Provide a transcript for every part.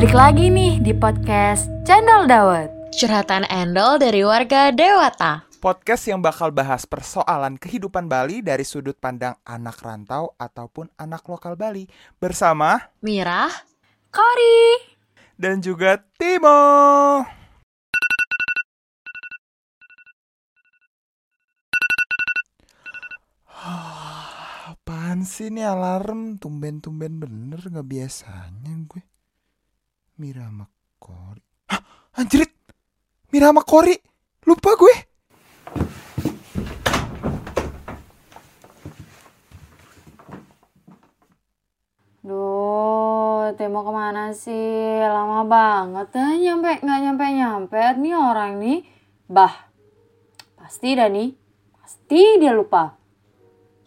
Balik lagi nih di podcast Channel Dawet. Curhatan Endol dari warga Dewata. Podcast yang bakal bahas persoalan kehidupan Bali dari sudut pandang anak rantau ataupun anak lokal Bali bersama Mirah, Kori. dan juga Timo. Apaan sih ini alarm tumben-tumben bener nggak biasanya gue. Mira sama Kori. Hah, anjrit. Mira sama Kori. Lupa gue. Duh, Timo ke mana sih? Lama banget dah nyampe nggak nyampe nyampe nih orang nih. Bah, pasti dah nih, pasti dia lupa.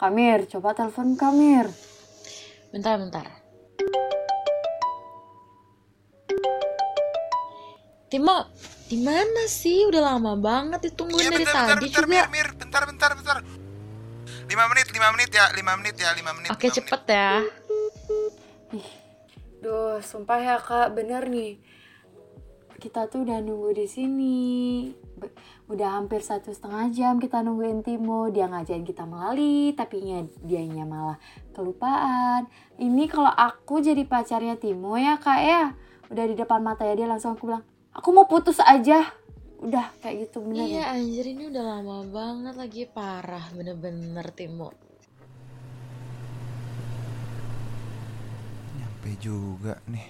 Kamir, coba telepon Kamir. bentar bentar. Timo, di mana sih? Udah lama banget ditungguin dari tadi juga. Mir, Mir, bentar, bentar, bentar. Lima menit, lima menit ya, lima menit ya, lima menit. Oke, cepet ya. Duh, sumpah ya kak, bener nih. Kita tuh udah nunggu di sini. Be- udah hampir satu setengah jam kita nungguin Timo. Dia ngajain kita melalui, tapi nya dianya malah kelupaan. Ini kalau aku jadi pacarnya Timo ya kak ya. Udah di depan mata ya dia langsung aku bilang, aku mau putus aja. Udah kayak gitu bener ya. Iya anjir ini udah lama banget lagi parah bener-bener Timo. Nyampe juga nih.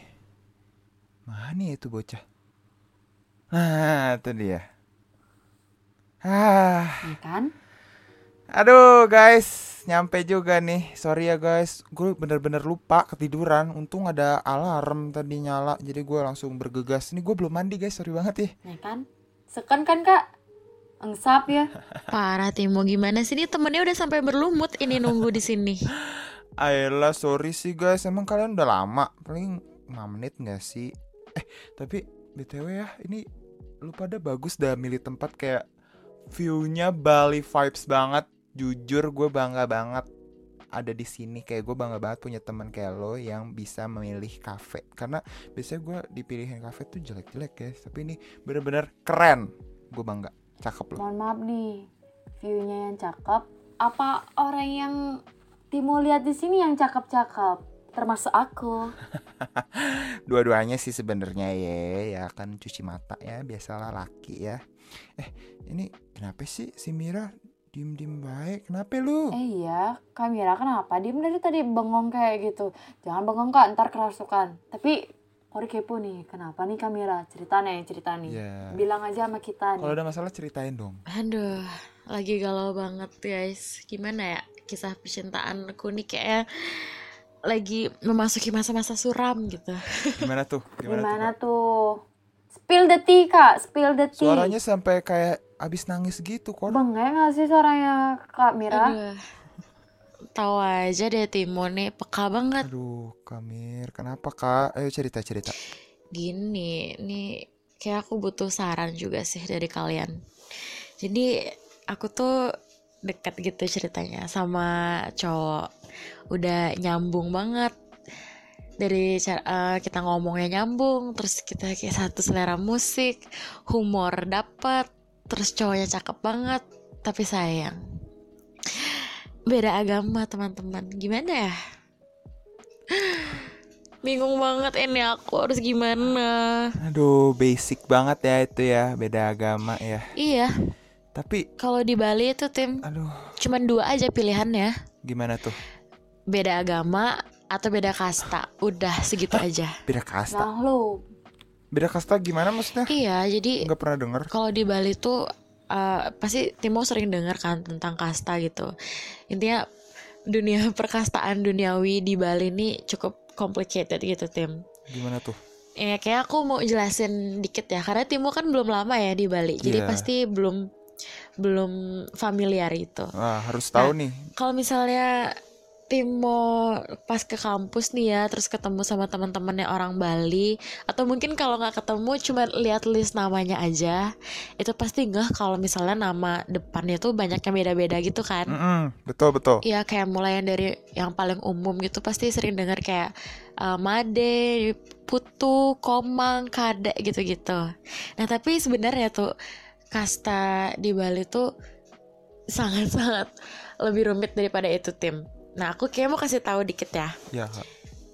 Mana ya itu bocah? Nah, itu dia. Ah, Iya kan? aduh guys, nyampe juga nih. Sorry ya guys, gue bener-bener lupa ketiduran. Untung ada alarm tadi nyala, jadi gue langsung bergegas. Ini gue belum mandi guys, sorry banget ya. Ya kan? Seken kan kak? Engsap ya. Parah Timo gimana sih ini temennya udah sampai berlumut ini nunggu di sini. Ayolah, sorry sih guys. Emang kalian udah lama, paling 5 menit gak sih? Eh, tapi BTW ya, ini lu pada bagus dah milih tempat kayak view-nya Bali vibes banget. Jujur gue bangga banget ada di sini kayak gue bangga banget punya teman kayak lo yang bisa memilih kafe karena biasanya gue dipilihin kafe tuh jelek-jelek guys tapi ini bener-bener keren gue bangga cakep lo Mohon maaf nih, view-nya yang cakep. Apa orang yang Timo lihat di sini yang cakep-cakep? Termasuk aku. dua-duanya sih sebenarnya ya ya kan cuci mata ya biasalah laki ya eh ini kenapa sih si Mira diem diem baik kenapa lu Eh iya, Kamira kenapa? Diem dari tadi bengong kayak gitu. Jangan bengong kak, ntar kerasukan. Tapi Kori kepo nih, kenapa nih Kamira? Cerita nih, cerita nih. ya Bilang aja sama kita kalau nih. ada masalah ceritain dong Aduh, lagi galau banget guys. Gimana ya kisah percintaanku nih kayaknya lagi memasuki masa-masa suram gitu. gimana tuh gimana, Gimana tuh tuh? Spill the tea kak, spill the tea. suaranya sampai kayak abis nangis gitu kok Bengek gak sih suaranya Kak Mira? Aduh. Tahu aja deh Timo nih peka banget. aduh Kamir kenapa kak ayo cerita cerita Gini, nih kayak aku butuh saran juga sih dari kalian. Jadi aku tuh deket gitu ceritanya sama cowok. Udah nyambung banget. Dari cara eh, kita ngomongnya nyambung, terus kita kayak satu selera musik, humor dapet, terus cowoknya cakep banget, tapi sayang. Beda agama teman-teman, gimana ya? Bingung banget ini aku harus gimana. aduh basic banget ya itu ya beda agama ya Iya, tapi kalau di Bali itu tim aduh cuman dua aja pilihannya. gimana tuh Beda agama atau beda kasta. Udah segitu aja. beda kasta Nah lu, beda kasta gimana maksudnya Iya, jadi nggak pernah denger kalau di Bali tuh eh, pasti Timo sering dengar kan tentang kasta gitu. Intinya dunia perkastaan duniawi di Bali ini cukup complicated gitu Tim. gimana tuh Ya kayak aku mau jelasin dikit ya karena Timo kan belum lama ya di Bali. Jadi Iya. pasti belum belum familiar itu. Wah, harus tahu nih. Kalau misalnya Timo pas ke kampus nih ya terus ketemu sama teman-temannya orang Bali atau mungkin kalau nggak ketemu cuma lihat list namanya aja itu pasti nggak kalau misalnya nama depannya tuh banyaknya beda-beda gitu kan Mm-mm, betul betul. Iya kayak mulai yang dari yang paling umum gitu pasti sering dengar kayak uh, Made, Putu, Komang, Kade gitu-gitu. Nah tapi sebenarnya tuh kasta di Bali tuh sangat-sangat lebih rumit daripada itu tim. Nah aku kayak mau kasih tahu dikit ya. Ya, Kak.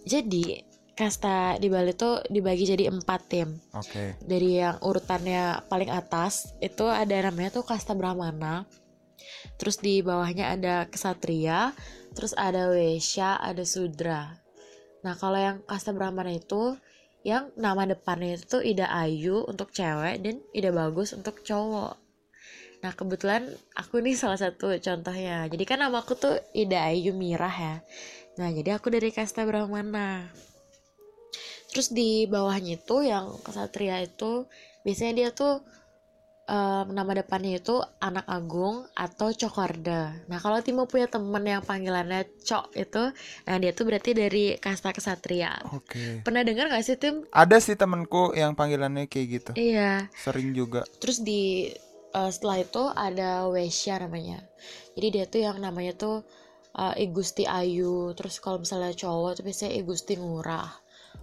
Jadi kasta di Bali tuh dibagi jadi empat tim. Oke. Dari yang urutannya paling atas itu ada namanya tuh kasta Brahmana. Terus di bawahnya ada kesatria, terus ada wesya, ada sudra. Nah, kalau yang kasta Brahmana itu yang nama depannya itu Ida Ayu untuk cewek dan Ida Bagus untuk cowok. Nah, kebetulan aku nih salah satu contohnya. Jadi kan nama aku tuh Ida Ayu Mirah ya. Nah, jadi aku dari kasta Brahmana. Terus di bawahnya itu yang kesatria itu biasanya dia tuh em, nama depannya itu anak agung atau cokorda. Nah kalau Timo punya temen yang panggilannya cok itu, nah dia tuh berarti dari kasta kesatria. Oke. Pernah dengar gak sih Tim? Ada sih temenku yang panggilannya kayak gitu. Iya. Sering juga. Terus di eh, setelah itu ada Wesya namanya. Jadi dia tuh yang namanya tuh eh, I Gusti Ayu. Terus kalau misalnya cowok tuh biasanya I Gusti Ngurah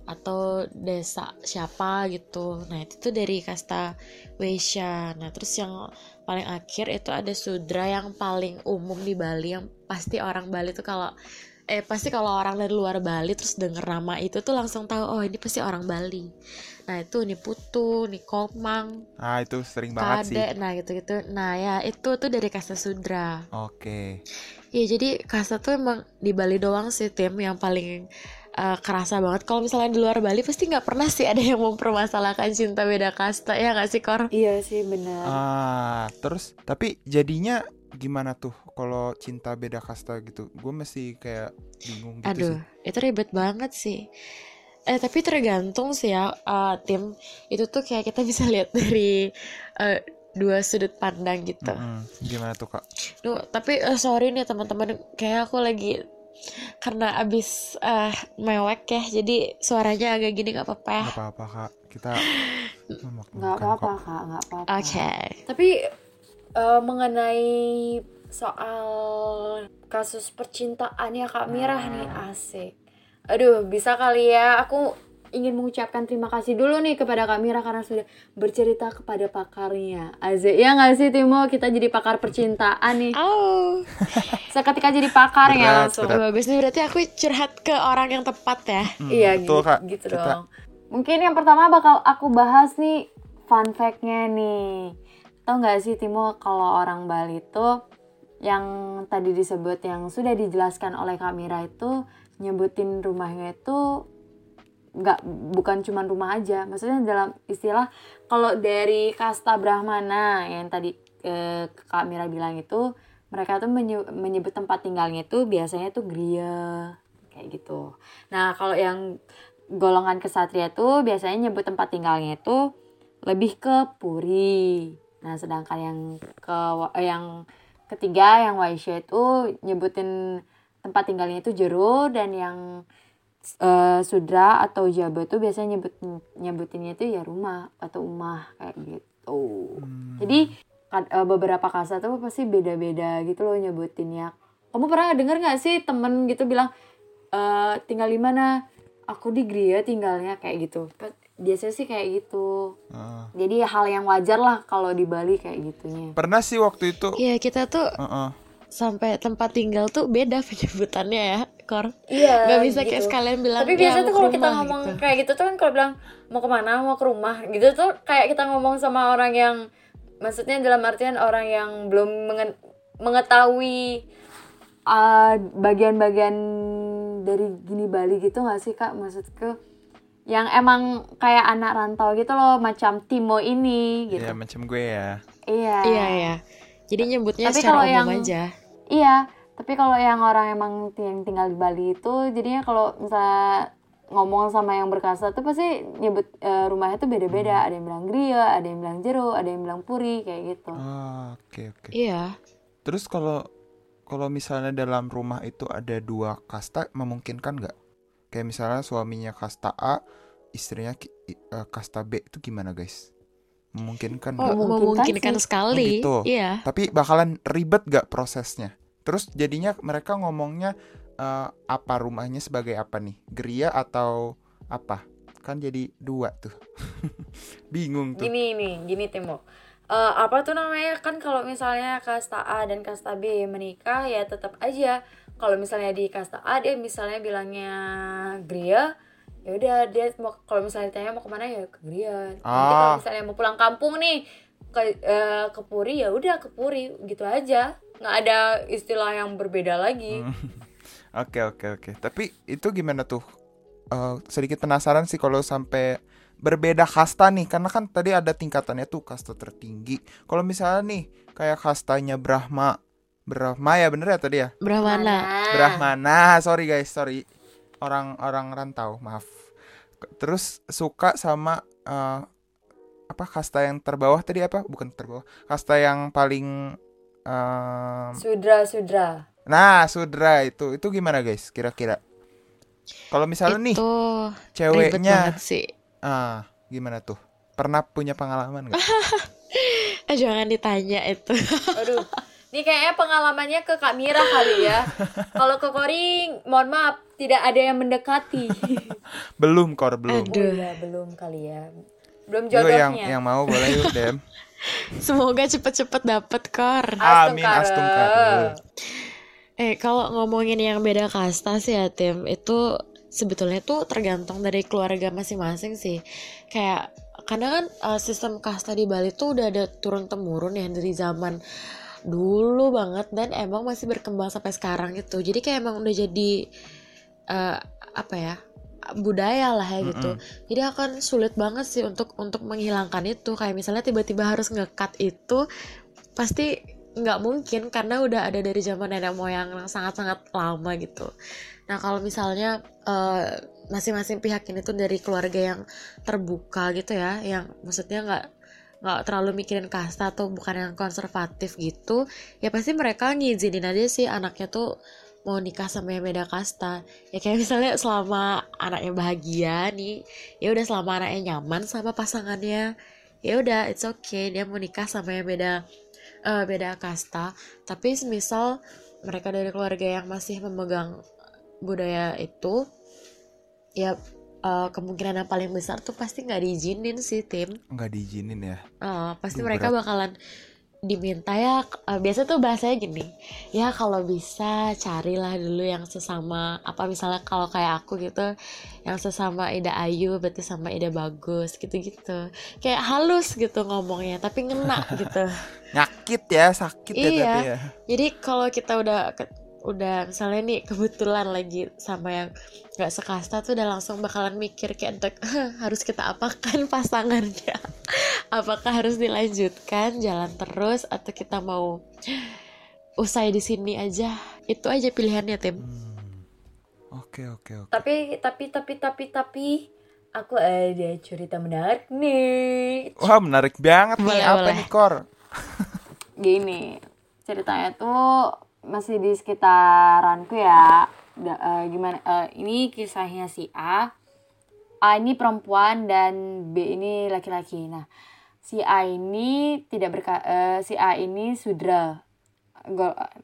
atau desa siapa gitu. Nah itu tuh dari kasta Wesya. Nah terus yang paling akhir itu ada Sudra yang paling umum di Bali yang pasti orang Bali tuh kalau eh pasti kalau orang dari luar Bali terus denger nama itu tuh langsung tahu oh ini pasti orang Bali. Nah itu nih Putu, nih Komang, Ah, itu sering banget sih. Kade, nah gitu-gitu. Nah ya itu tuh dari kasta Sudra. Oke. Iya jadi kasta tuh emang di Bali doang sih tim yang paling uh, kerasa banget. Kalau misalnya di luar Bali pasti nggak pernah sih ada yang mempermasalahkan cinta beda kasta ya nggak sih Kor? Iya sih benar. Ah, terus tapi jadinya gimana tuh kalau cinta beda kasta gitu? Gue masih kayak bingung gitu Aduh sih. itu ribet banget sih. Eh tapi tergantung sih ya uh, tim itu tuh kayak kita bisa lihat dari uh, dua sudut pandang gitu. Mm-mm. Gimana tuh kak? Duh, tapi eh, sorry nih teman-teman, kayak aku lagi karena abis eh, mewek ya, jadi suaranya agak gini nggak apa-apa ya. Gak apa-apa kak. Kita Nggak apa-apa kak, nggak apa-apa. Oke, Tapi eh, mengenai soal kasus percintaannya Kak Mirah nih asik. Aduh, bisa kali ya aku ingin mengucapkan terima kasih dulu nih kepada Kak Mirah karena sudah bercerita kepada pakarnya. Azek, ya nggak sih Timo? Kita jadi pakar percintaan nih. oh, Seketika jadi pakar ya langsung. berat. bagus nih berarti aku curhat ke orang yang tepat ya. Hmm, Iya betul gitu, kak. gitu Kita- dong. Mungkin yang pertama bakal aku bahas nih fun fact-nya nih. Tahu nggak sih Timo kalau orang Bali itu yang tadi disebut yang sudah dijelaskan oleh Kamira itu nyebutin rumahnya itu nggak bukan cuma rumah aja. Maksudnya dalam istilah kalau dari kasta Brahmana yang tadi eh, Kak Mira bilang itu mereka tuh menye- menyebut tempat tinggalnya itu biasanya tuh gria kayak gitu. Nah kalau yang golongan kesatria tuh biasanya nyebut tempat tinggalnya itu lebih ke puri nah sedangkan yang ke eh, yang ketiga yang Waisya itu nyebutin tempat tinggalnya itu jero dan yang eh, sudra atau jaba itu biasanya nyebut nyebutinnya itu ya rumah atau umah kayak gitu. Hmm. jadi kad- eh, beberapa kasta tuh pasti beda-beda gitu loh nyebutinnya. Kamu pernah denger nggak sih temen gitu bilang eh tinggal di mana? Aku di Gria tinggalnya kayak gitu biasanya sih kayak gitu Ah. jadi hal yang wajar lah kalau di Bali kayak gitunya Pernah sih waktu itu. Iya kita tuh Heeh. sampai tempat tinggal tuh beda penyebutannya ya, Kor. iya Gak bisa kayak sekalian bilang tapi "Ya, biasanya tuh kalau kita rumah," ngomong gitu. kayak gitu tuh kan kalau bilang mau ke mana mau ke rumah gitu tuh kayak kita ngomong sama orang yang maksudnya dalam artian orang yang belum mengetahui uh, bagian-bagian dari gini Bali gitu nggak sih kak maksudku yang emang kayak anak rantau gitu loh macam Timo ini gitu Ya macam gue ya. iya Iya ya. Jadi nyebutnya Tapi secara kalau umum yang- aja. Iya, tapi kalau yang orang emang yang tinggal di Bali itu jadinya kalau misalnya ngomong sama yang berkasa tuh pasti nyebut eh, rumahnya tuh beda-beda. Ada yang bilang Gria, ada yang bilang Jero, ada yang bilang Puri kayak gitu. Ah, oke oke. Iya. Terus kalau kalau misalnya dalam rumah itu ada dua kasta memungkinkan nggak? Kayak misalnya suaminya kasta A, istrinya eh, kasta B itu gimana guys? Memungkinkan Oh, nggak? Memungkinkan memungkinkan sih. sekali. Oh, gitu. Iya. Tapi bakalan ribet gak prosesnya? Terus jadinya mereka ngomongnya eh, apa rumahnya sebagai apa nih? Geria atau apa? Kan jadi dua tuh. Bingung tuh. Gini nih, gini Timo. Eh, apa tuh namanya kan kalau misalnya kasta A dan kasta B menikah ya tetap aja kalau misalnya di kasta A dia misalnya bilangnya Gria ya udah dia mau kalau misalnya ditanya mau ke mana ya ke Gria nanti Ah. kalau misalnya mau pulang kampung nih ke eh, ke Puri ya udah ke Puri gitu aja nggak ada istilah yang berbeda lagi Hmm. Oke oke oke. Tapi itu gimana tuh? Eh, sedikit penasaran sih kalau sampai berbeda kasta nih, karena kan tadi ada tingkatannya tuh kasta tertinggi. Kalau misalnya nih kayak kastanya Brahma, Brahma ya bener ya tadi ya? Brahmana. Brahmana, sorry guys, sorry. Orang-orang rantau, maaf. Terus suka sama eh, apa kasta yang terbawah tadi apa? Bukan terbawah. Kasta yang paling em, Sudra Sudra Nah, Sudra itu. Itu gimana guys kira-kira? Kalau misalnya nih Itu ribet ceweknya sih. ah gimana tuh? Pernah punya pengalaman nggak? Eh, jangan ditanya itu. Aduh, ini kayaknya pengalamannya ke Kak Mira kali ya. Kalau ke Koring, mohon maaf, tidak ada yang mendekati. belum kor, belum. Aduh. Oh iya, belum kali ya. Belum Yuk yang jodohnya. yang mau boleh yuk, Dem. Semoga cepet-cepet dapet kor. Amin, astungkar. Eh kalau ngomongin yang beda kasta sih ya Tim itu sebetulnya tuh tergantung dari keluarga masing-masing sih. Kayak karena kan eh, sistem kasta di Bali tuh udah ada turun temurun ya dari zaman dulu banget dan emang masih berkembang sampai sekarang gitu. Jadi kayak emang udah jadi eh, apa ya budaya lah ya gitu. Jadi akan sulit banget sih untuk untuk menghilangkan itu. Kayak misalnya tiba-tiba harus ngekat itu pasti nggak mungkin karena udah ada dari zaman nenek moyang yang sangat-sangat lama gitu. Nah kalau misalnya eh, masing-masing pihak ini tuh dari keluarga yang terbuka gitu ya, yang maksudnya nggak nggak terlalu mikirin kasta atau bukan yang konservatif gitu, ya pasti mereka ngizinin aja sih anaknya tuh mau nikah sama yang beda kasta. Ya kayak misalnya selama anaknya bahagia nih, ya udah selama anaknya nyaman sama pasangannya, ya udah it's okay dia mau nikah sama yang beda eh, beda kasta tapi semisal mereka dari keluarga yang masih memegang budaya itu ya eh, kemungkinan yang paling besar tuh pasti nggak diizinin sih tim Nggak diizinin ya. Eh, pasti Duh, mereka berat. bakalan diminta ya eh, biasa tuh bahasanya gini ya kalau bisa carilah dulu yang sesama apa misalnya kalau kayak aku gitu yang sesama Ida Ayu berarti sama Ida Bagus gitu-gitu kayak halus gitu ngomongnya tapi ngena gitu Nyakit ya, sakit ya Iya. tapi ya. jadi kalau kita udah udah misalnya nih kebetulan lagi sama yang nggak sekasta tuh udah langsung bakalan mikir kayak untuk harus kita apakan pasangannya apakah harus dilanjutkan jalan terus atau kita mau usai di sini aja itu aja pilihannya tim Hmm. Oke oke oke. Tapi tapi tapi tapi tapi aku ada cerita menarik nih. Wah menarik banget nih Boleh, apa boleh. nih kor? Gini, ceritanya tuh masih di sekitaranku ya. Da- eh, gimana? eh, ini kisahnya si A. A ini perempuan dan B ini laki-laki. Nah, si A ini tidak berka eh, si A ini sudra.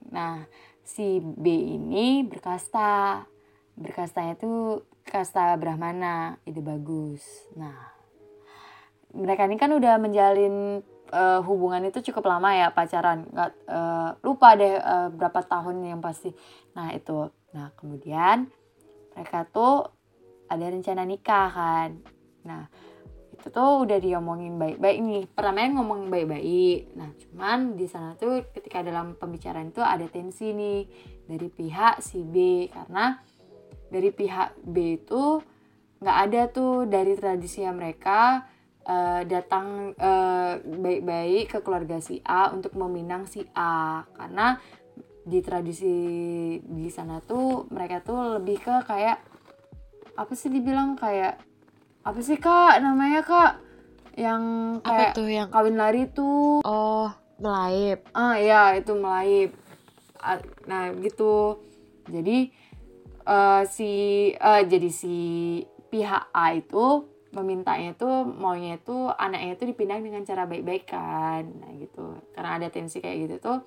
Nah, si B ini berkasta. Berkastanya tuh kasta Brahmana, ide bagus. Nah, mereka ini kan udah menjalin eh, hubungan itu cukup lama ya pacaran. Nggak eh, lupa deh eh, berapa tahun yang pasti. Nah itu. Nah kemudian mereka tuh ada rencana nikah kan. Nah itu tuh udah diomongin baik-baik nih. Pertamanya ngomong baik-baik. Nah cuman di sana tuh ketika dalam pembicaraan itu ada tensi nih dari pihak si B. Karena dari pihak B itu nggak ada tuh dari tradisinya mereka eh, datang eh, baik-baik ke keluarga si A untuk meminang si A. Karena di tradisi di sana tuh mereka tuh lebih ke kayak apa sih dibilang kayak apa sih kak namanya kak? Yang apa kayak tuh yang kawin lari tuh. Oh melaip ah ya itu melaip A- nah gitu. Jadi eh, si eh, jadi si pihak A itu memintanya tuh maunya itu anaknya itu dipindah dengan cara baik-baik kan. Nah gitu. Karena ada tensi kayak gitu tuh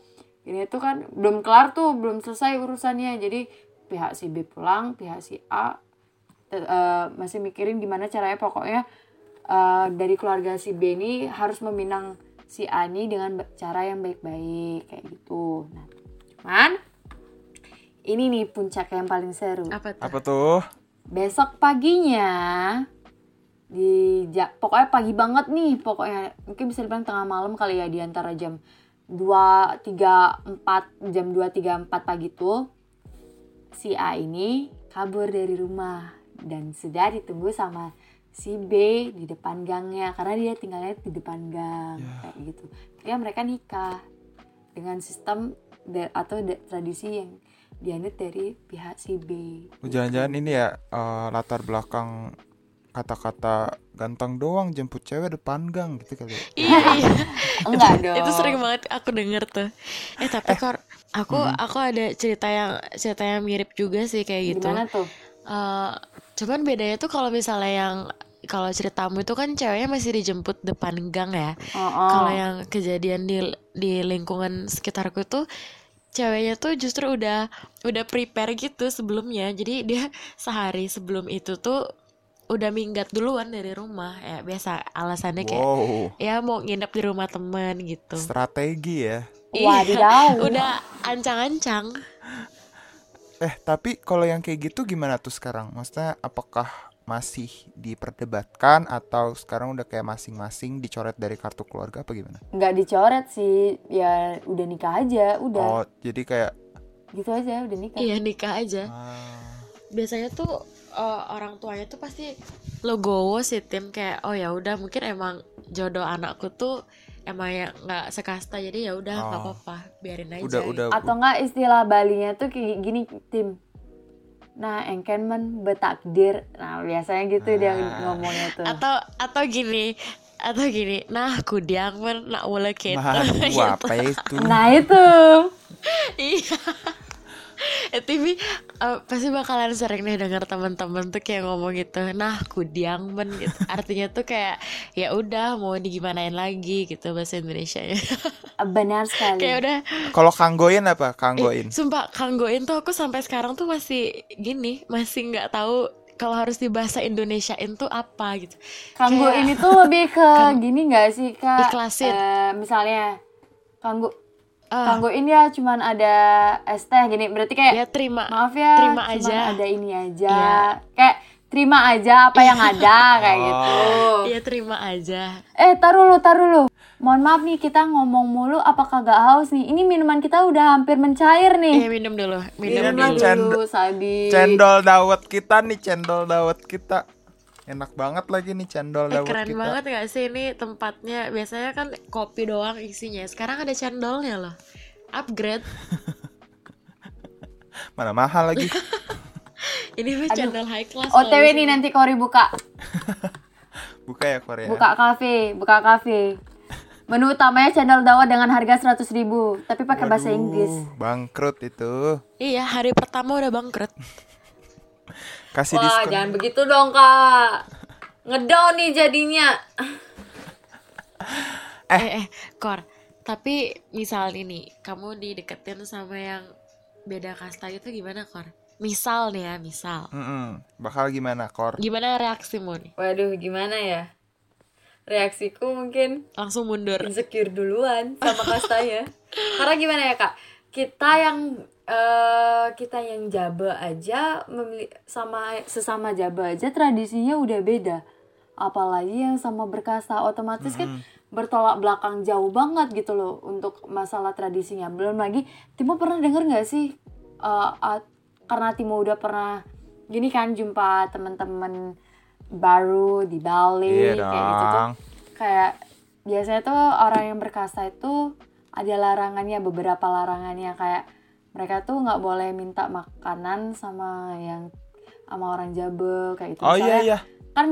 ini tuh kan belum kelar tuh belum selesai urusannya. Jadi pihak si B pulang pihak si A eh, masih mikirin gimana caranya. Pokoknya eh, dari keluarga si B ini harus meminang si A ini dengan cara yang baik-baik kayak gitu. Nah cuman ini nih puncak yang paling seru. Apa tuh? Apa tuh? besok paginya di ja- pokoknya pagi banget nih pokoknya mungkin bisa dibilang tengah malam kali ya di antara jam 2 3 4 jam 2 3 4 pagi tuh si A ini kabur dari rumah dan sudah ditunggu sama si B di depan gangnya karena dia tinggalnya di depan gang kayak gitu. Ya mereka nikah dengan sistem atau tradisi yang dianut dari pihak si B. Oh, Jangan-jangan ini ya eh, latar belakang kata-kata ganteng doang jemput cewek depan gang gitu kali. ya. Iya, iya. Enggak dong. itu sering banget aku denger tuh eh tapi kor aku aku ada cerita yang cerita yang mirip juga sih kayak gitu Gimana tuh? Eh, cuman bedanya tuh kalau misalnya yang kalau ceritamu itu kan ceweknya masih dijemput depan gang ya Oh, oh. kalau yang kejadian di di lingkungan sekitarku tuh ceweknya tuh justru udah udah prepare gitu sebelumnya jadi dia sehari sebelum itu tuh udah minggat duluan dari rumah. Ya biasa alasannya kayak Wow, ya mau nginep di rumah temen gitu. Strategi ya. Wadidaw. udah ancang-ancang. Eh, tapi kalau yang kayak gitu gimana tuh sekarang? Maksudnya apakah masih diperdebatkan atau sekarang udah kayak masing-masing dicoret dari kartu keluarga apa gimana? nggak dicoret sih. Ya udah nikah aja udah. Oh, jadi kayak gitu aja udah nikah. Iya nikah aja. Ah, biasanya tuh eh, orang tuanya tuh pasti legowo sih tim. Kayak oh ya udah mungkin emang jodoh anakku tuh emang ya nggak sekasta jadi ya udah nggak Oh. apa-apa. Biarin aja. Udah udah. Atau enggak istilah Balinya tuh kayak gini tim. Nah engken men betakdir. Nah biasanya gitu dia Ah. ngomongnya tuh. Atau atau gini atau gini. Nah kudiang men. Nak boleh gitu Nah, apa itu? nah itu. Iya. Eh, eh, pasti bakalan sering nih dengar teman-teman tuh kayak ngomong gitu nah kudiang men gitu artinya tuh kayak ya udah mau digimanain lagi gitu bahasa Indonesia nya benar sekali kayak udah Kalau kanggoin apa? Eh, Kanggoin. sumpah kanggoin tuh aku sampai sekarang tuh masih gini masih nggak tahu kalau harus di bahasa Indonesiain tuh apa gitu kanggo kayak- ini tuh lebih ke gini nggak sih kak Ikhlasin. Eh, misalnya kanggo Ah, kanggoin ya cuman ada es teh gini. Berarti kayak ya terima maaf ya terima cuman aja. ada ini aja. Iya. kayak terima aja apa yang ada kayak Oh. gitu. Iya terima aja. Eh taruh lu taruh lu mohon maaf nih kita ngomong mulu apakah gak haus nih. Ini minuman kita udah hampir mencair Iya nih minum dulu minum Iya, minum dulu cendol- dulu Sabi Cendol dawet kita nih, cendol dawet kita. Enak banget lagi nih cendol Eh, dawet keren kita. banget gak sih? Ini tempatnya biasanya kan kopi doang isinya. Sekarang ada cendolnya loh. Upgrade. Mana mahal lagi. ini mah cendol high class OTW loh nih nanti Kori buka Buka ya Korea. buka kafe buka kafe. Menu utamanya cendol dawet dengan harga 100.000 ribu tapi pakai bahasa Inggris. Bangkrut itu. iya hari pertama udah bangkrut Kasih wah diskon. jangan begitu dong kak. Ngedown nih jadinya. Eh. Eh kor tapi misal nih kamu dideketin sama yang beda kasta gitu gimana kor? Misal nih ya misal. Mm-mm. Bakal gimana, Kor? gimana reaksimu nih? Waduh gimana ya? Reaksiku mungkin langsung mundur. insecure duluan sama kastanya. Karena gimana ya kak? Kita yang eh, kita yang jaba aja memili- sama sesama jaba aja tradisinya udah beda. Apalagi yang sama berkasta otomatis kan bertolak belakang jauh banget gitu loh untuk masalah tradisinya. Belum lagi Timo pernah denger nggak sih eh, at- karena Timo udah pernah gini kan jumpa teman-teman baru di Bali Iya kayak gitu tuh. Kayak biasanya tuh orang yang berkasta itu ada larangannya beberapa larangannya. Kayak mereka tuh nggak boleh minta makanan sama yang sama orang jabe kayak gitu. Oh iya Misalnya, iya. kan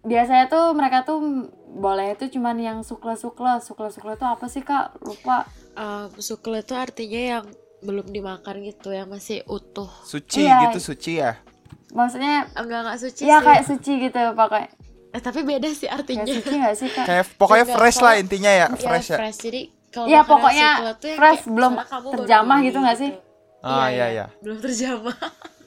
biasanya tuh mereka tuh boleh itu cuman yang sukle sukle sukle sukle itu apa sih kak? Lupa. Eh, sukle itu artinya yang belum dimakan gitu yang masih utuh. Suci Iya. gitu suci ya. maksudnya enggak enggak suci ya sih. kayak suci gitu pakai. Eh, tapi beda sih kayak artinya. suci nggak sih kak? Kayak pokoknya fresh lah intinya ya, ya fresh ya. fresh. Jadi kalau Iya, makanan pokoknya fresh, kayak belum terjamah gitu nggak sih? Ah iya iya. belum terjamah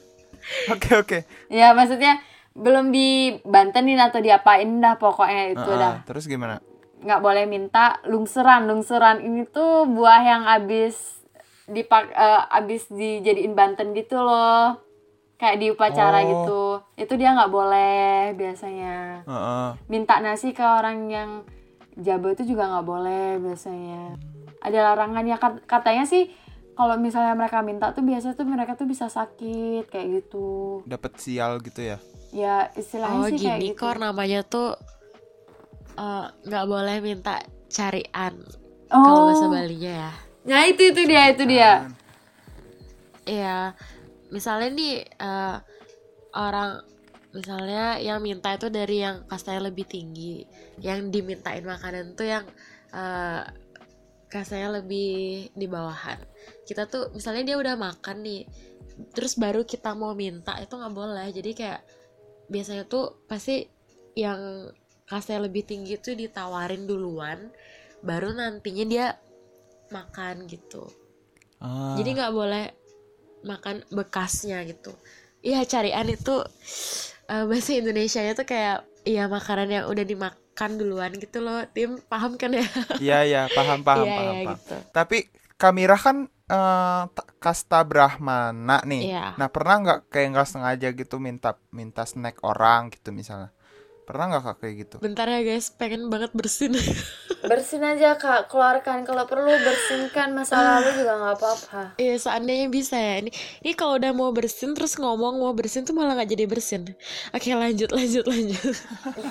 Oke oke. ya maksudnya belum dibantenin atau diapain dah pokoknya itu Ah, ah. dah Terus gimana? nggak boleh minta lungsuran lungsuran ini tuh buah yang abis dipak eh, abis dijadiin banten gitu loh kayak di upacara Oh. gitu itu dia nggak boleh biasanya Heeh. minta nasi ke orang yang jabo itu juga nggak boleh biasanya. Ada larangannya Kat- katanya sih kalau misalnya mereka minta tuh biasa tuh mereka tuh bisa sakit kayak gitu. Dapat sial gitu ya. ya istilahnya oh sih kayak gini gitu. kor namanya tuh eh, nggak boleh minta carian oh. kalau bahasa Balinya ya. Nah itu itu dia itu dia. Iya, misalnya nih eh, orang misalnya yang minta itu dari yang kastanya lebih tinggi, yang dimintain makanan tuh yang eh, kastanya lebih di bawahan. Kita tuh misalnya dia udah makan nih, terus baru kita mau minta itu nggak boleh. Jadi kayak biasanya tuh pasti yang kastanya lebih tinggi tuh ditawarin duluan, baru nantinya dia makan gitu Ah. jadi nggak boleh makan bekasnya gitu iya carian itu eh, bahasa Indonesia nya tuh kayak iya makanan yang udah dimakan duluan gitu loh tim paham kan ya Iya iya, paham paham iya paham. iya paham. gitu Tapi Kamira kan eh, ta- kasta Brahmana nih. Iya. Nah pernah nggak kayak nggak sengaja gitu minta minta snack orang gitu misalnya? Pernah nggak kak kayak gitu? bentar ya guys. Pengen banget bersin. Bersin aja kak. Keluarkan. Kalau perlu bersihkan masa lalu juga nggak apa-apa. Iya seandainya bisa ya. Ini ini kalau udah mau bersin terus ngomong mau bersin tuh malah nggak jadi bersin. Oke lanjut lanjut lanjut.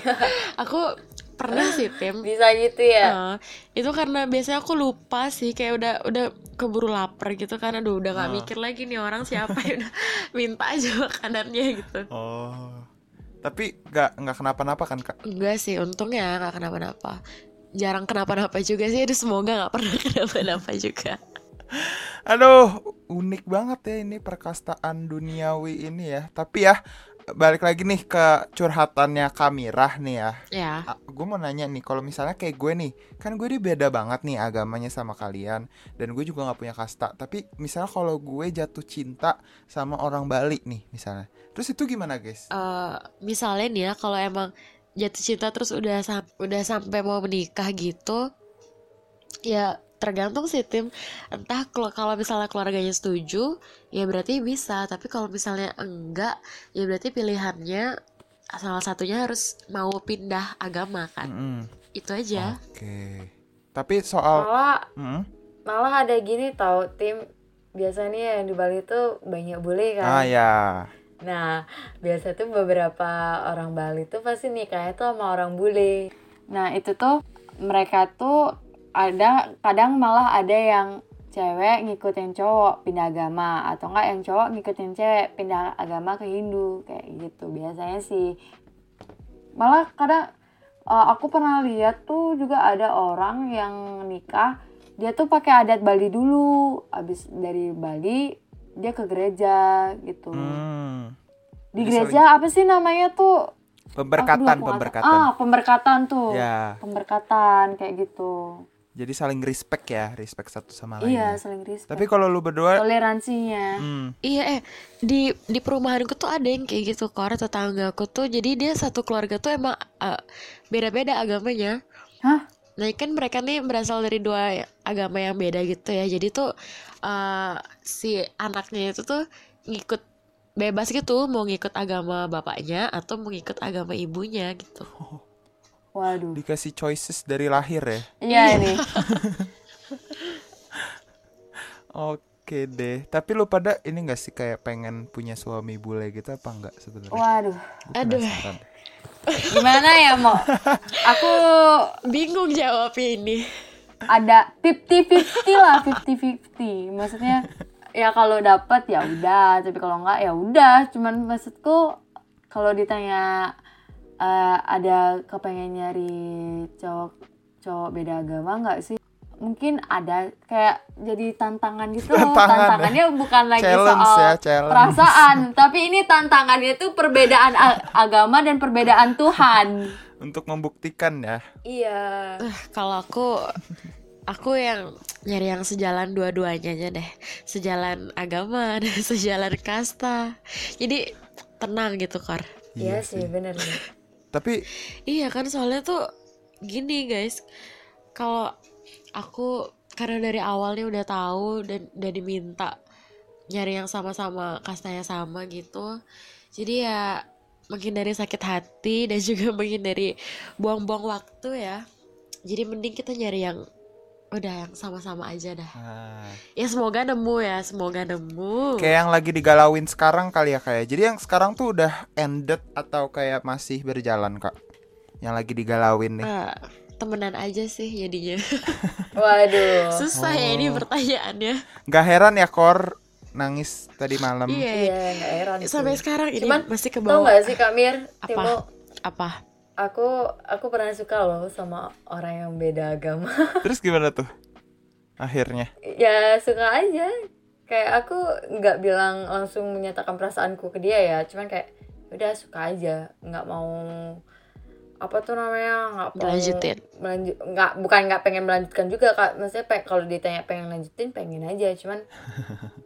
Aku pernah sih tim bisa gitu ya? Nah, itu karena biasanya aku lupa sih. Kayak udah udah keburu lapar gitu kan. Aduh udah nggak Ah. mikir lagi nih orang siapa. Yang udah minta aja makanannya gitu. Oh. Tapi nggak nggak kenapa-napa kan kak? enggak sih untungnya nggak kenapa-napa jarang kenapa-napa juga sih aduh semoga nggak pernah kenapa-napa juga Aduh, unik banget ya ini perkastaan duniawi ini ya. Tapi ya balik lagi nih ke curhatannya Kamirah nih ya. ya gue mau nanya nih, kalau misalnya kayak gue nih, kan gue ini beda banget nih agamanya sama kalian, dan gue juga nggak punya kasta. Tapi misalnya kalau gue jatuh cinta sama orang Bali nih, misalnya, terus itu gimana guys? eh, misalnya nih ya kalau emang jatuh cinta terus udah sam- udah sampai mau menikah gitu ya tergantung sih tim. Entah kalau misalnya keluarganya setuju ya berarti bisa. Tapi kalau misalnya enggak ya berarti pilihannya salah satunya harus mau pindah agama kan? Mm-mm. itu aja. Oke. Tapi soal, malah Mm, malah ada gini tahu tim. Biasanya yang di Bali tuh banyak bule kan? Ah ya, Nah, biasa tuh beberapa orang Bali tuh pasti nikahnya tuh sama orang bule. Nah, itu tuh mereka tuh ada kadang malah ada yang cewek ngikutin cowok pindah agama atau enggak yang cowok ngikutin cewek pindah agama ke Hindu kayak gitu. Biasanya sih. Malah kadang eh, aku pernah lihat tuh juga ada orang yang nikah dia tuh pakai adat Bali dulu, abis dari Bali dia ke gereja gitu. Hmm. di gereja apa sih namanya tuh? Pemberkatan, aku pemberkatan. ah pemberkatan tuh. Ya, pemberkatan kayak gitu jadi saling respect ya, respect satu sama lain. iya ya. saling respect Tapi kalau lu berdua, toleransinya hmm, Iya eh di di perumahanku tuh ada yang kayak gitu kor tetanggaku tuh jadi dia satu keluarga tuh emang eh, beda-beda agamanya. Hah? Nah kan mereka nih berasal dari dua agama yang beda gitu ya jadi tuh eh, si anaknya itu tuh ngikut bebas gitu mau ngikut agama bapaknya atau mau ngikut agama ibunya gitu. Waduh dikasih choices dari lahir ya. iya ini Oke deh. Tapi lu pada ini gak sih kayak pengen punya suami bule gitu apa enggak sebenarnya? waduh Aduh. gimana ya mau aku Bingung jawabnya ini. ada 50-50 lah 50-50 maksudnya ya kalau dapat ya udah tapi kalau enggak ya udah cuman maksudku kalau ditanya eh, ada kepengen nyari cowok cowok beda agama nggak sih mungkin ada kayak jadi tantangan gitu loh. Tantangan, ya. Tantangannya bukan lagi Challenge soal ya, challenge. perasaan, tapi ini tantangannya itu perbedaan agama dan perbedaan Tuhan. Untuk membuktikan ya. Iya. Eh, kalau aku aku yang nyari yang sejalan dua-duanya aja deh sejalan agama dan sejalan kasta jadi tenang gitu kor Iya sih, bener nih. Tapi iya kan soalnya tuh gini guys. Kalau aku karena dari awalnya udah tahu dan udah diminta nyari yang sama-sama kastanya sama gitu jadi ya menghindari sakit hati dan juga menghindari buang-buang waktu ya. Jadi mending kita nyari yang udah yang sama-sama aja dah nah, ya semoga nemu ya semoga nemu kayak yang lagi digalauin sekarang kali ya kayak. Jadi yang sekarang tuh udah ended atau kayak masih berjalan kak? Yang lagi digalauin nih. Eh, temenan aja sih jadinya Waduh. susah ya ini Oh. pertanyaannya Gak heran ya kor nangis tadi malam. iya Iya, nggak heran. sih. sampai sekarang ini Cuman, masih ke Tahu bawah nggak sih Kak Mir? Apa? Timo, apa aku aku pernah suka loh sama orang yang beda agama. Terus gimana tuh? Akhirnya. ya suka aja. Kayak aku nggak bilang langsung menyatakan perasaanku ke dia ya, cuman kayak udah suka aja, nggak mau apa tuh namanya nggak mau Dilanjutin. melanjut nggak bukan nggak pengen melanjutkan juga kak maksudnya pe- kalau ditanya pengen lanjutin pengen aja cuman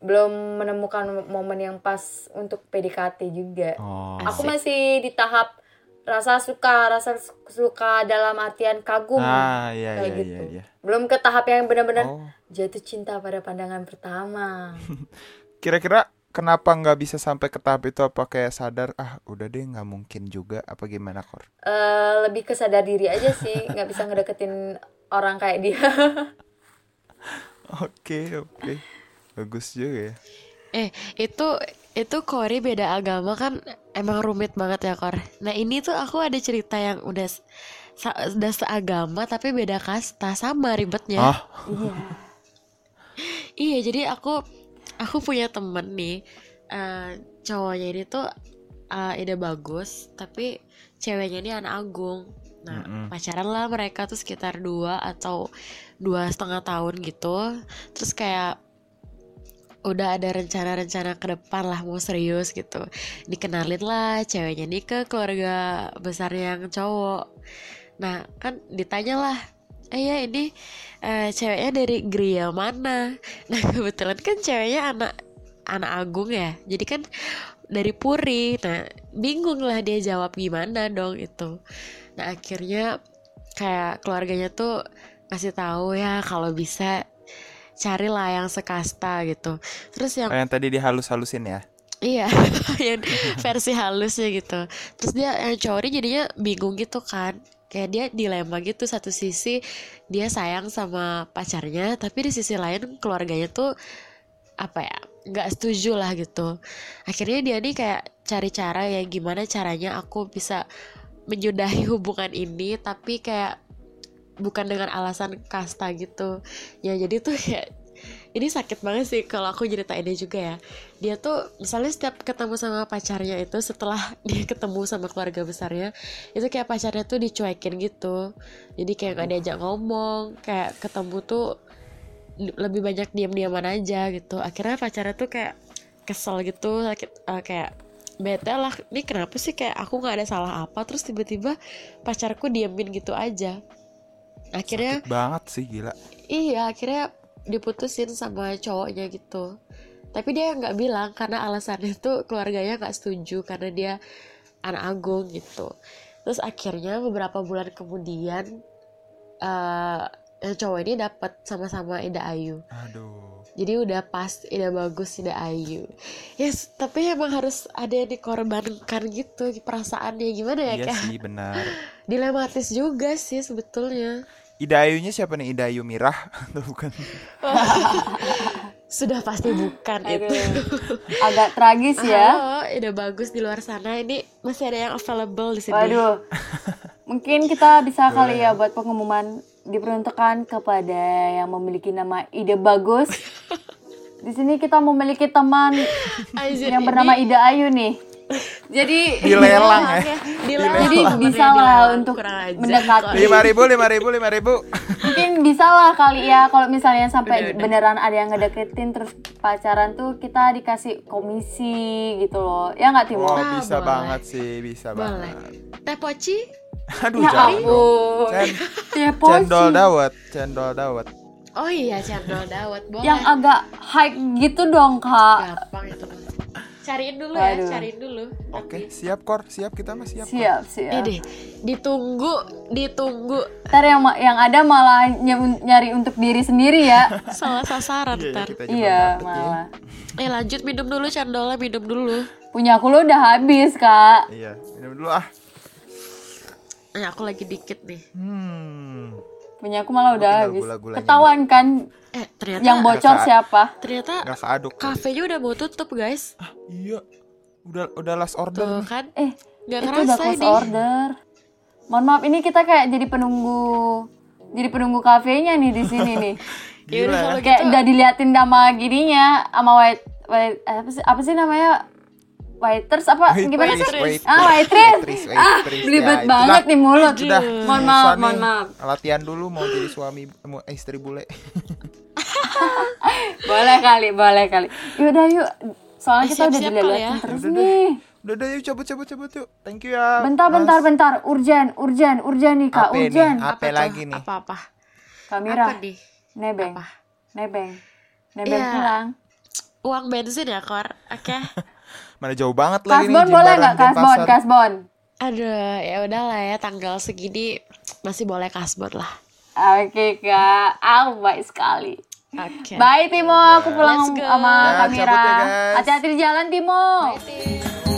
belum menemukan momen yang pas untuk PDKT juga Oh. aku masih di tahap rasa suka rasa su- suka dalam artian kagum Ah iya kayak iya gitu iya. iya. belum ke tahap yang benar-benar Oh. jatuh cinta pada pandangan pertama Kira-kira kenapa nggak bisa sampai ke tahap itu? Apa kayak sadar ah udah deh nggak mungkin juga? Apa gimana kor? Eh, lebih ke sadar diri aja sih nggak bisa ngedeketin orang kayak dia Oke oke. Bagus juga ya. Eh itu itu Kori beda agama kan emang rumit banget ya Kor nah ini tuh aku ada cerita yang udah udah seagama tapi beda kasta sama ribetnya Ah iya Iya, jadi aku aku punya temen nih eh, cowoknya ini tuh eh, ide bagus, tapi ceweknya ini anak agung. Nah, Mm-mm. pacaran lah mereka tuh sekitar dua atau dua setengah tahun gitu. Terus kayak udah ada rencana-rencana ke depan lah mau serius gitu. Dikenalin lah ceweknya nih ke keluarga besar yang cowok. Nah, kan ditanya lah, eh ya ini eh, ceweknya dari Gria mana? Nah kebetulan kan ceweknya anak anak agung ya, jadi kan dari Puri. Nah bingung lah dia jawab gimana dong itu. Nah akhirnya kayak keluarganya tuh kasih tahu ya kalau bisa carilah yang sekasta gitu. Terus yang Oh, yang tadi dihalus-halusin ya? Iya, yang versi halusnya gitu. Terus dia yang cowok ini jadinya bingung gitu kan. Kayak dia dilema gitu satu sisi dia sayang sama pacarnya, tapi di sisi lain keluarganya tuh apa ya nggak setuju lah gitu. Akhirnya dia nih kayak cari cara ya gimana caranya aku bisa menyudahi hubungan ini, tapi kayak bukan dengan alasan kasta gitu. Ya jadi tuh kayak ini sakit banget sih kalau aku ceritainnya juga ya. Dia tuh misalnya setiap ketemu sama pacarnya itu setelah dia ketemu sama keluarga besarnya itu kayak pacarnya tuh dicuekin gitu. Jadi kayak gak diajak ngomong kayak ketemu tuh lebih banyak diam-diaman aja gitu. Akhirnya pacarnya tuh kayak kesel gitu sakit eh, kayak bete lah. Ini kenapa sih kayak aku nggak ada salah apa terus tiba-tiba pacarku diamin gitu aja akhirnya Sakit banget sih gila. Iya, akhirnya diputusin sama cowoknya gitu. Tapi dia nggak bilang karena alasannya tuh keluarganya nggak setuju karena dia anak agung gitu. Terus akhirnya beberapa bulan kemudian eh yang cowok ini dapat sama-sama Ida Ayu. Aduh. Jadi udah pas Ida bagus Ida Ayu. Yes, tapi emang harus ada yang dikorbankan gitu perasaannya gimana ya Iya kayak sih benar. dilematis juga sih sebetulnya. Ida Ayunya siapa nih? Ida Ayu Mirah atau bukan? Sudah pasti bukan itu. Agak tragis ya Halo, udah bagus di luar sana. Ini masih ada yang available di sini. Waduh, mungkin kita bisa kali ya buat pengumuman diperuntukkan kepada yang memiliki nama ide bagus. Di sini kita memiliki teman yang ini bernama Ida Ayu nih. Jadi Dilelang ya. dilelang. jadi bisa lah dilelang. untuk mendekati. Lima ribu, lima ribu, lima ribu. mungkin bisa lah kali ya kalau misalnya sampai Udah, udah. beneran ada yang ngedeketin terus pacaran tuh kita dikasih komisi gitu loh ya nggak Timo Oh, Ah, bisa boleh. banget sih, bisa Boleh. banget. Teh poci? Aduh, ya poci. cendol dawet, cendol dawet. Oh iya, cendol dawet boleh. yang agak high gitu dong kak gampang itu. Cariin dulu ya, Waduh. cariin dulu. Oke, siap kor, siap kita mah siap. Kor. siap siap Ini deh, ditunggu, ditunggu ntar yang yang ada malah ny- nyari untuk diri sendiri ya salah sasaran Iya, ntar. kita juga iya ya. malah Eh lanjut minum dulu cendolnya, minum dulu. punya aku lo udah habis kak Iya, minum dulu ah. Eh aku lagi dikit nih. Hmm. Punya aku malah udah habis ketahuan kan Eh ternyata yang bocor Kak. siapa ternyata Nggak keaduk. kafenya udah mau tutup guys. Ah, iya. Udah udah last order. Tuh kan. eh Gak itu udah ini. order mohon maaf ini kita kayak jadi penunggu jadi penunggu kafenya nih di sini nih Ya udah Gila ya. kalau kayak gitu. udah diliatin sama gininya sama white, white apa sih apa sih namanya waiters apa Wait, gimana sih wait, ah wait, waitress waitress, ah waitress. belibet Ya, banget nih mulut Sudah. mohon maaf nih. mohon maaf Latihan dulu mau jadi suami mau istri bule. boleh kali boleh kali yaudah yuk soalnya Eh, kita udah siap-siap kali diliatin ya. terus Udah deh. nih Udah deh yuk cabut cabut cabut yuk. Thank you ya. bentar Mas. bentar bentar urgen urgen urgen nih kak Apa nih? urgen Apa tuh? lagi nih? Apa-apa? kamera Apa nih? nebeng Apa? nebeng nebeng Iya. pulang Uang bensin ya, Kor. Oke. Mana jauh banget lagi nih kasbon boleh Jimbaran nggak kasbon kasbon Aduh, ya udahlah ya tanggal segini masih boleh kasbon lah. Oke kak, ah baik sekali. Oke. Bye Timo, aku pulang sama Ya, kamera. cabut ya. Hati-hati di jalan Timo. Bye, Tim.